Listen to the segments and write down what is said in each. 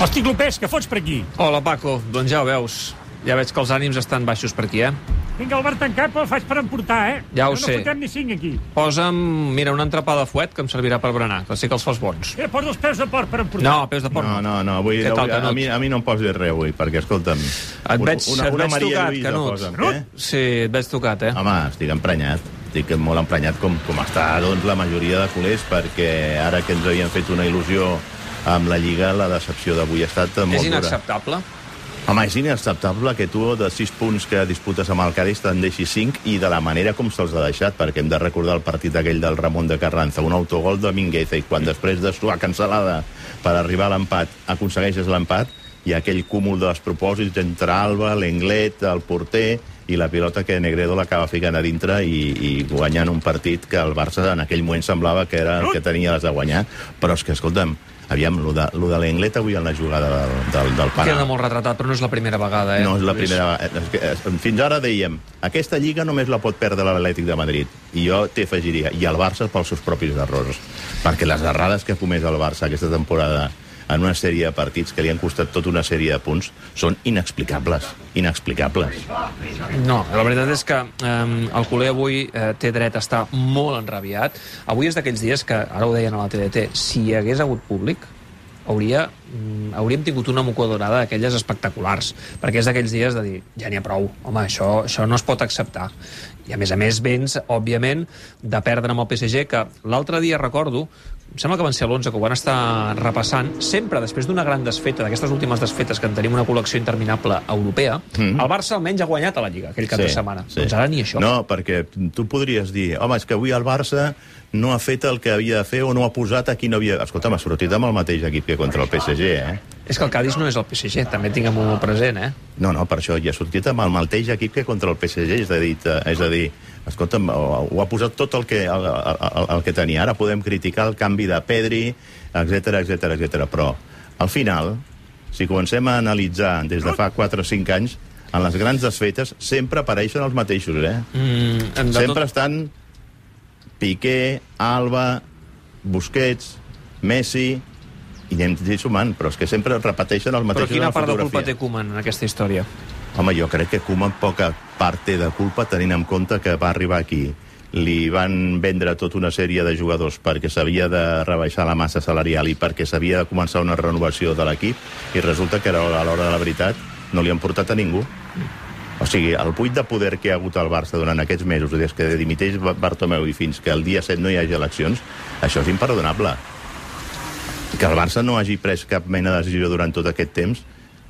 Hosti, Clopés, què fots per aquí? Hola, Paco. Doncs ja ho veus. Ja veig que els ànims estan baixos per aquí, eh? Vinga, el bar tancat, però el faig per emportar, eh? Ja ho no sé. No fotem ni cinc aquí. Posa'm, mira, una entrepà de fuet que em servirà per berenar, que sé que els fas bons. Mira, posa els peus de porc per emportar. No, peus de porc. No, no, no, avui, tal, avui a, mi, a mi no em posis res avui, perquè, escolta'm... Et veig, et veig tocat, Canut. posa'm, Canut? què? Sí, et veig tocat, eh? Home, estic emprenyat. Estic molt emprenyat com, com està doncs, la majoria de culers, perquè ara que ens havien fet una il·lusió amb la Lliga, la decepció d'avui ha estat molt És dura. inacceptable. Home, és inacceptable que tu de 6 punts que disputes amb el Cádiz te'n deixis 5 i de la manera com se'ls ha deixat, perquè hem de recordar el partit aquell del Ramon de Carranza, un autogol de Mingueza, i quan després de suar cancel·lada per arribar a l'empat aconsegueixes l'empat, i aquell cúmul de despropòsits entre Alba, l'Englet, el porter i la pilota que Negredo l'acaba ficant a dintre i, i guanyant un partit que el Barça en aquell moment semblava que era el que tenia les de guanyar. Però és que, escolta'm, aviam, lo de, lo de l'Englet avui en la jugada del, del, del penal. Queda molt retratat, però no és la primera vegada, eh? No és la primera vegada. Fins ara dèiem, aquesta lliga només la pot perdre l'Atlètic de Madrid. I jo t'hi afegiria, i el Barça pels seus propis errors. Perquè les errades que ha comès el Barça aquesta temporada en una sèrie de partits que li han costat tota una sèrie de punts són inexplicables. Inexplicables. No, la veritat és que eh, el culer avui eh, té dret a estar molt enrabiat. Avui és d'aquells dies que, ara ho deien a la TDT, si hi hagués hagut públic, hauria, mm, hauríem tingut una mocodorada d'aquelles espectaculars, perquè és d'aquells dies de dir, ja n'hi ha prou, home, això, això no es pot acceptar. I a més a més vens, òbviament, de perdre amb el PSG, que l'altre dia recordo, sembla que van ser l'11 que ho van estar repassant, sempre després d'una gran desfeta, d'aquestes últimes desfetes que en tenim una col·lecció interminable europea, Mhm. el Barça almenys ha guanyat a la Lliga aquell cap de setmana. Doncs ara ni això. No, perquè tu podries dir, home, és que avui el Barça no ha fet el que havia de fer o no ha posat a qui no havia... Escolta, m'ha sortit amb el mateix equip que contra el PSG, eh? És que el Cádiz no és el PSG, també tinguem-ho molt present, eh? No, no, per això ja ha sortit amb el mateix equip que contra el PSG, és a dir, eh, és a dir escolta'm, ho, ho ha posat tot el que, el, el, el que tenia. Ara podem criticar el canvi de Pedri, etc etc etc. però al final, si comencem a analitzar des de fa 4 o 5 anys, en les grans desfetes sempre apareixen els mateixos, eh? Mm, Sempre estan Piqué, Alba, Busquets, Messi, i anem sumant, però és que sempre repeteixen els Però mateixos quina en la part de culpa té Koeman en aquesta història? Home, jo crec que Koeman poca part té de culpa tenint en compte que va arribar aquí. Li van vendre tota una sèrie de jugadors perquè s'havia de rebaixar la massa salarial i perquè s'havia de començar una renovació de l'equip i resulta que a l'hora de la veritat no li han portat a ningú. O sigui, el buit de poder que ha hagut al Barça durant aquests mesos, des que dimiteix Bartomeu i fins que el dia 7 no hi hagi eleccions, això és imperdonable. Que el Barça no hagi pres cap mena de decisió durant tot aquest temps,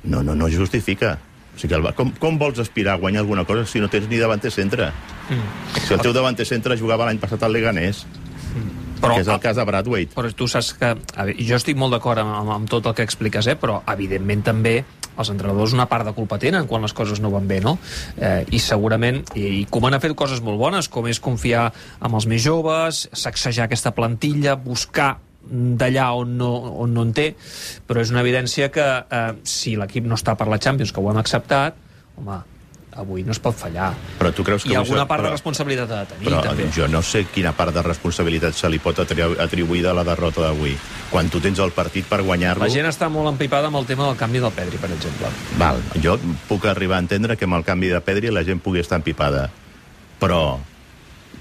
no, no, no justifica. O sigui, el, com, com vols aspirar a guanyar alguna cosa si no tens ni davanter centre? Mm. Si el teu davanter centre jugava l'any passat al Leganés, Però, que és el cas de Bradwaite. però tu saps que... Jo estic molt d'acord amb, amb, amb tot el que expliques, eh? però evidentment també els entrenadors una part de culpa tenen quan les coses no van bé, no? Eh, I segurament, i, i Koeman ha fet coses molt bones, com és confiar en els més joves, sacsejar aquesta plantilla, buscar d'allà on no, on no en té, però és una evidència que eh, si l'equip no està per la Champions, que ho hem acceptat, home, avui no es pot fallar. Però tu creus que... I alguna part de però- responsabilitat ha de tenir, Però també. jo no sé quina part de responsabilitat se li pot atri- atribuir de la derrota d'avui. Quan tu tens el partit per guanyar-lo... La gent està molt empipada amb el tema del canvi del Pedri, per exemple. Val, jo puc arribar a entendre que amb el canvi de Pedri la gent pugui estar empipada. Però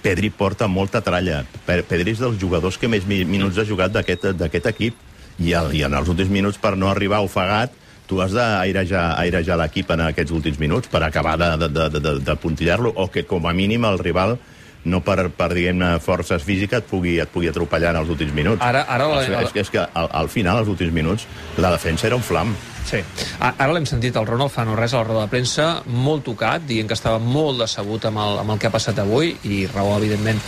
Pedri porta molta tralla. Pe- Pedri és dels jugadors que més mi- minuts ha jugat d'aquest equip. I, el, I en els últims minuts, per no arribar ofegat, tu has d'airejar airejar l'equip en aquests últims minuts per acabar de, de, de, de, de puntillar-lo, o que com a mínim el rival no per, per diguem-ne, forces físiques et pugui, et pugui atropellar en els últims minuts. Ara- ara la- és, és, que- és que al, al final, als últims minuts, la defensa era un flam. Sí. Ara l'hem sentit el Ronald Fano Res a la roda de premsa, molt tocat, dient que estava molt decebut amb el, amb el que ha passat avui, i raó, evidentment,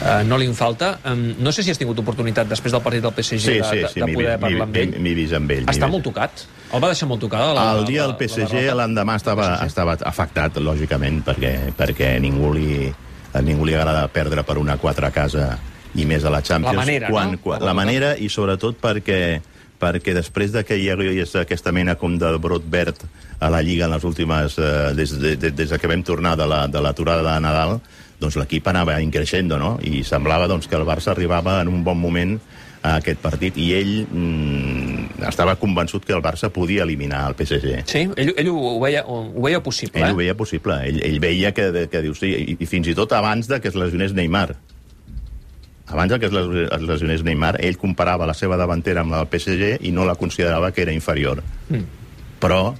eh, no li en falta. Um, no sé si has tingut oportunitat, després del partit del PSG, Sí, de, sí, de, sí, de m'hi poder parlar amb ell. m'hi he vist amb ell. Està molt tocat. El va deixar molt tocada, la, El dia del PSG, l'endemà estava, PSG. estava afectat, lògicament, perquè, perquè ningú, li, a ningú li agrada perdre per una 4 a casa i més a la Champions. La manera, quan, no? Quan, la manera i sobretot perquè perquè després de que hi hagués aquesta mena com de brot verd a la Lliga en les últimes... Eh, des, de, de, des de que vam tornar de la- de l'aturada de, Nadal, doncs l'equip anava increixendo, no? I semblava doncs, que el Barça arribava en un bon moment a aquest partit i ell mm, estava convençut que el Barça podia eliminar el PSG. Sí, ell, ell ho, veia, ho, ho veia possible, Ell eh? ho veia possible. Ell, ell veia que, que diu, sí, i, i fins i tot abans de que es lesionés Neymar. Abans que es les- es lesionés Neymar, ell comparava la seva davantera amb la del PSG i no la considerava que era inferior. Mm. Però,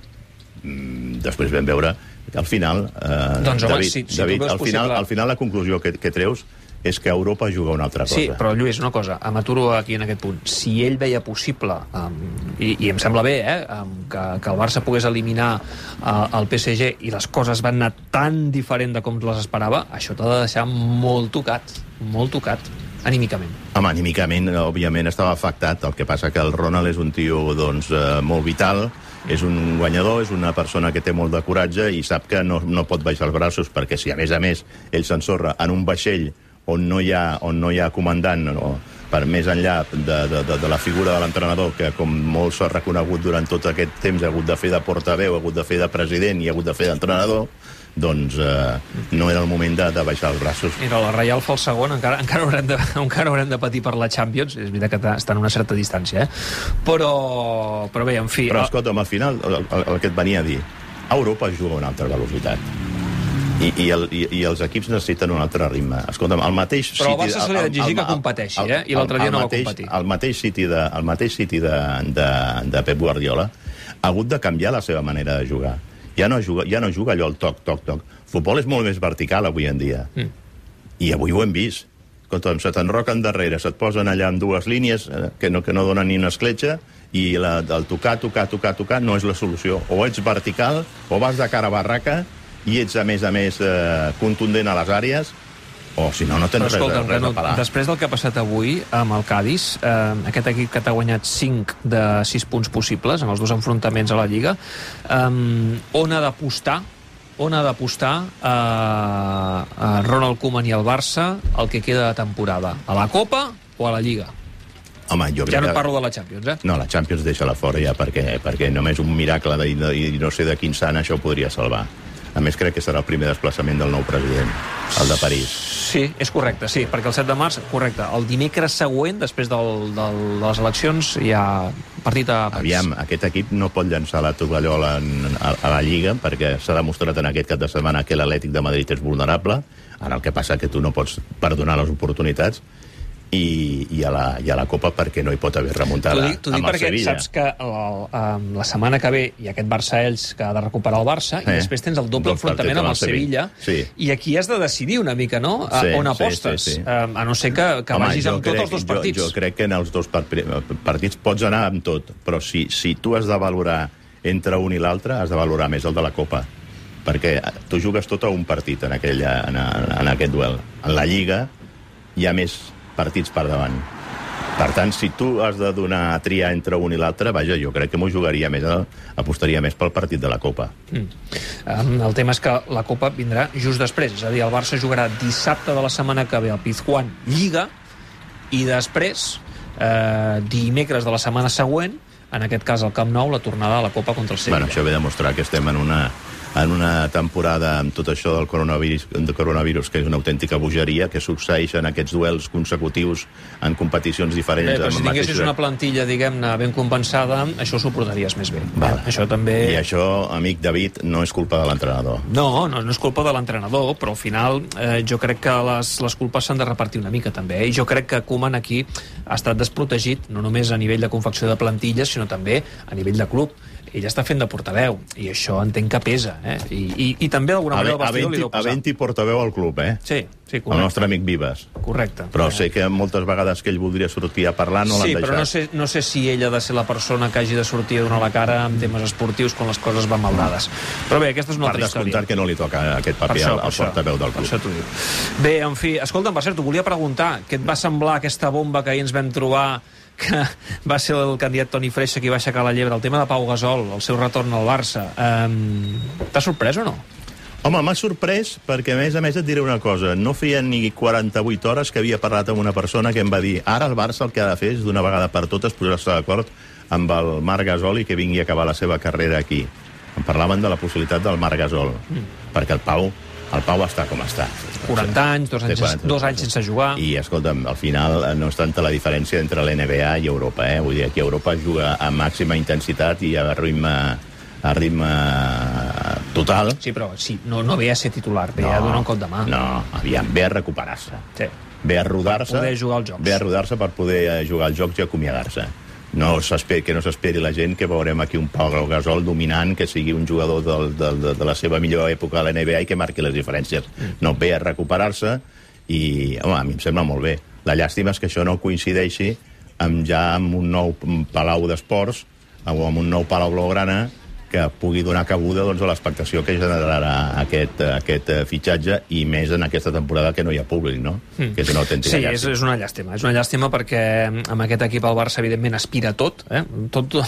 mm, després vam veure que al final... Eh, Doncs, home, David, si- si David, al, final, possible- al final la conclusió que, que treus és que Europa juga una altra cosa. Sí, però Lluís, una cosa, m'aturo aquí en aquest punt. Si ell veia possible, um, i, i em sembla bé, eh, um, que, que el Barça pogués eliminar uh, el PSG i les coses van anar tan diferent de com les esperava, això t'ha de deixar molt tocat, molt tocat, anímicament. Home, anímicament, òbviament, estava afectat. El que passa que el Ronald és un tio doncs, eh, molt vital, és un guanyador, és una persona que té molt de coratge i sap que no, no pot baixar els braços perquè si, a més a més, ell s'ensorra en un vaixell on no hi ha, on no hi ha comandant, no, per més enllà de, de, de, de la figura de l'entrenador, que com molt s'ha reconegut durant tot aquest temps ha hagut de fer de portaveu, ha hagut de fer de president i ha hagut de fer d'entrenador, doncs eh, no era el moment de, de baixar els braços. Mira, la Reial fa el segon, encara, encara, haurem de, encara haurem de patir per la Champions, és veritat que estan a una certa distància, eh? Però, però bé, en fi... Però, el- escolta'm, al final, el, el, el que et venia a dir, Europa juga a una altra velocitat. I, i, el, i, I els equips necessiten un altre ritme. Escolta'm, el mateix Però al City... Barça se li ha d'exigir que competeixi, eh? I l'altre dia no va mateix, competir. El mateix City, de, el mateix City de, de, de Pep Guardiola ha hagut de canviar la seva manera de jugar. Ja no juga, ja no juga allò el toc, toc, toc. Futbol és molt més vertical avui en dia. Mm. I avui ho hem vist. Escolta'm, se t'enroquen darrere, se't posen allà amb dues línies eh, que no, que no donen ni una escletxa i la, el tocar, tocar, tocar, tocar no és la solució. O ets vertical, o vas de cara a barraca i ets, a més a més, eh, contundent a les àrees, o si no, no tens Però res, escolta, res a Renut, pelar. després del que ha passat avui amb el Cádiz, eh, aquest equip que t'ha guanyat 5 de 6 punts possibles en els dos enfrontaments a la Lliga, eh, on ha d'apostar on ha d'apostar eh, a Ronald Koeman i el Barça el que queda de temporada? A la Copa o a la Lliga? Home, jo crec Ja no et que- parlo de la Champions, eh? No, la Champions deixa-la fora ja, perquè, perquè només un miracle de, i no sé de quin sant això podria salvar. A més, crec que serà el primer desplaçament del nou president, el de París. Sí, és correcte, sí, perquè el 7 de març, correcte, el dimecres següent, després del, del, de les eleccions, hi ha partit a París. Aviam, aquest equip no pot llançar la tovallola en, a, a la Lliga perquè s'ha demostrat en aquest cap de setmana que l'Atlètic de Madrid és vulnerable, en el que passa que tu no pots perdonar les oportunitats, i, i, a la, i a la Copa perquè no hi pot haver remuntada T'ho dic, t'ho dic amb el perquè Sevilla. saps que la, la setmana que ve hi ha aquest Barça-Ells que ha de recuperar el Barça i Eh, després tens el doble dos enfrontament amb el el Sevilla, Sevilla. Sí. i aquí has de decidir una mica, no? A, Sí, on sí, apostes, sí, sí. Eh, a no ser que, que Home, vagis amb tots els dos partits. Jo, jo crec que en els dos par partits pots anar amb tot, però si, si tu has de valorar entre un i l'altre, has de valorar més el de la Copa. Perquè tu jugues tot a un partit en, aquella, en, en aquest duel. En la Lliga hi ha més partits per davant. Per tant, si tu has de donar a triar entre un i l'altre, vaja, jo crec que m'ho jugaria més, eh? apostaria més pel partit de la Copa. Mm. Um, el tema és que la Copa vindrà just després, és a dir, el Barça jugarà dissabte de la setmana que ve al Pizjuán Lliga i després, eh, dimecres de la setmana següent, en aquest cas al Camp Nou, la tornada a la Copa contra el Sevilla. Bueno, això ve a demostrar que estem en una, en una temporada amb tot això del coronavirus, de coronavirus que és una autèntica bogeria, que succeeixen aquests duels consecutius en competicions diferents. Bé, però si tinguessis mateix- una plantilla, diguem-ne, ben compensada, això suportaries més bé. Val. Eh? Això també... I això, amic David, no és culpa de l'entrenador. No, no, no és culpa de l'entrenador, però al final eh, jo crec que les, les culpes s'han de repartir una mica també. Eh? I jo crec que Koeman aquí ha estat desprotegit, no només a nivell de confecció de plantilles, sinó també a nivell de club. Ell està fent de portaveu, i això entenc que pesa. Eh? I, i, I també d'alguna manera el vestidor li deu pesar. havent portaveu al club, eh? Sí, sí, El correcte. nostre amic Vives. correcte. Però Eh, sé que moltes vegades que ell voldria sortir a parlar no sí, l'han però no deixat. sé, no sé si ell ha de ser la persona que hagi de sortir a donar la cara en temes esportius quan les coses van maldades. Però bé, aquesta és una Per altra història. descomptat que no li toca aquest paper al, al portaveu del per club. això t'ho dic. Bé, en fi, escolta'm, per cert, t'ho volia preguntar, què et va semblar aquesta bomba que ahir ens vam trobar que va ser el candidat Toni Freixa qui va aixecar la llebre, el tema de Pau Gasol, el seu retorn al Barça. Um, T'ha sorprès o no? Home, m'ha sorprès perquè, a més a més, et diré una cosa. No feia ni 48 hores que havia parlat amb una persona que em va dir ara el Barça el que ha de fer és d'una vegada per totes posar-se d'acord amb el Marc Gasol i que vingui a acabar la seva carrera aquí. Em parlaven de la possibilitat del Marc Gasol, mm. perquè el Pau El Pau està com està. 40 anys, dos anys, 40, dos anys sense jugar. I, escolta'm, al final eh, no és tanta la diferència entre l'NBA i Europa, eh? Vull dir, aquí Europa juga a màxima intensitat i a ritme, a ritme total. Sí, però sí, no, no ve a ser titular, ve a donar un cop de mà. No, aviam, ve a recuperar-se. Sí. Ve a rodar-se... Per poder jugar als jocs. Ve a rodar-se per poder eh, jugar als jocs i acomiadar-se. No que no s'esperi la gent que veurem aquí un Pau Gasol dominant, que sigui un jugador del, del, de, de la seva millor època a la NBA i que marqui les diferències. Mm. No, ve a recuperar-se i, home, a mi em sembla molt bé. La llàstima és que això no coincideixi amb ja amb un nou palau d'esports o amb un nou palau blaugrana que pugui donar cabuda doncs, a l'expectació que generarà aquest, aquest eh, fitxatge i més en aquesta temporada que no hi ha públic, no? Mm. Que és una autèntica Sí, és, llàstima. és una llàstima. És una llàstima perquè amb aquest equip el Barça, evidentment, aspira tot. Eh? Tot, uh,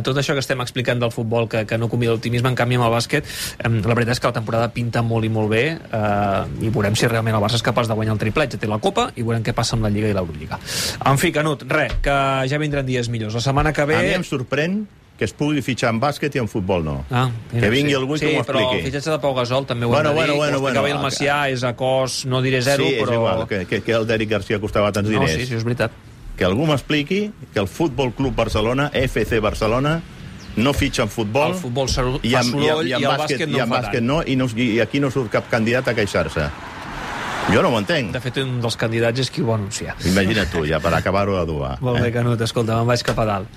tot això que estem explicant del futbol, que, que no convida l'optimisme, en canvi amb el bàsquet, um, la veritat és que la temporada pinta molt i molt bé uh, i veurem si realment el Barça és capaç de guanyar el triplet. Ja té la Copa i veurem què passa amb la Lliga i l'Eurolliga. En fi, Canut, res, que ja vindran dies millors. La setmana que ve... A mi em sorprèn que es pugui fitxar en bàsquet i en futbol no. Ah, que vingui algú i sí, que m'ho però el expliqui. fitxatge de Pau Gasol també ho Bueno, hem de dir. bueno, bueno, bueno, el Macià, és a cost, no diré zero, sí, és però... igual, que, que, que el d'Eric Garcia costava tants No, diners. sí, sí, és veritat. Que algú m'expliqui que el Futbol Club Barcelona, FC Barcelona, no fitxa en futbol... El futbol fa i en, soroll i, en, i el bàsquet, bàsquet no i en en bàsquet no, i, no, i aquí no surt cap candidat a queixar-se. Jo no ho entenc. De fet, un dels candidats és qui ho va anunciar. Imagina't tu, ja per acabar-ho de dur. Molt bé, Canut, escolta, me'n vaig cap a dalt.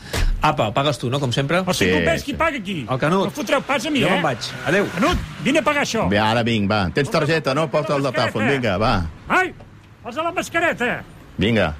Apa, pagues tu, no?, com sempre? Sí, sí, ves qui paga aquí. El Canut. No fotreu pas a mi, Jo eh? me'n vaig. Adéu. Canut, vine a pagar això. Bé, ara vinc, va. Tens targeta, no? Porta el datàfon, vinga, va. Ai, posa la mascareta. Vinga.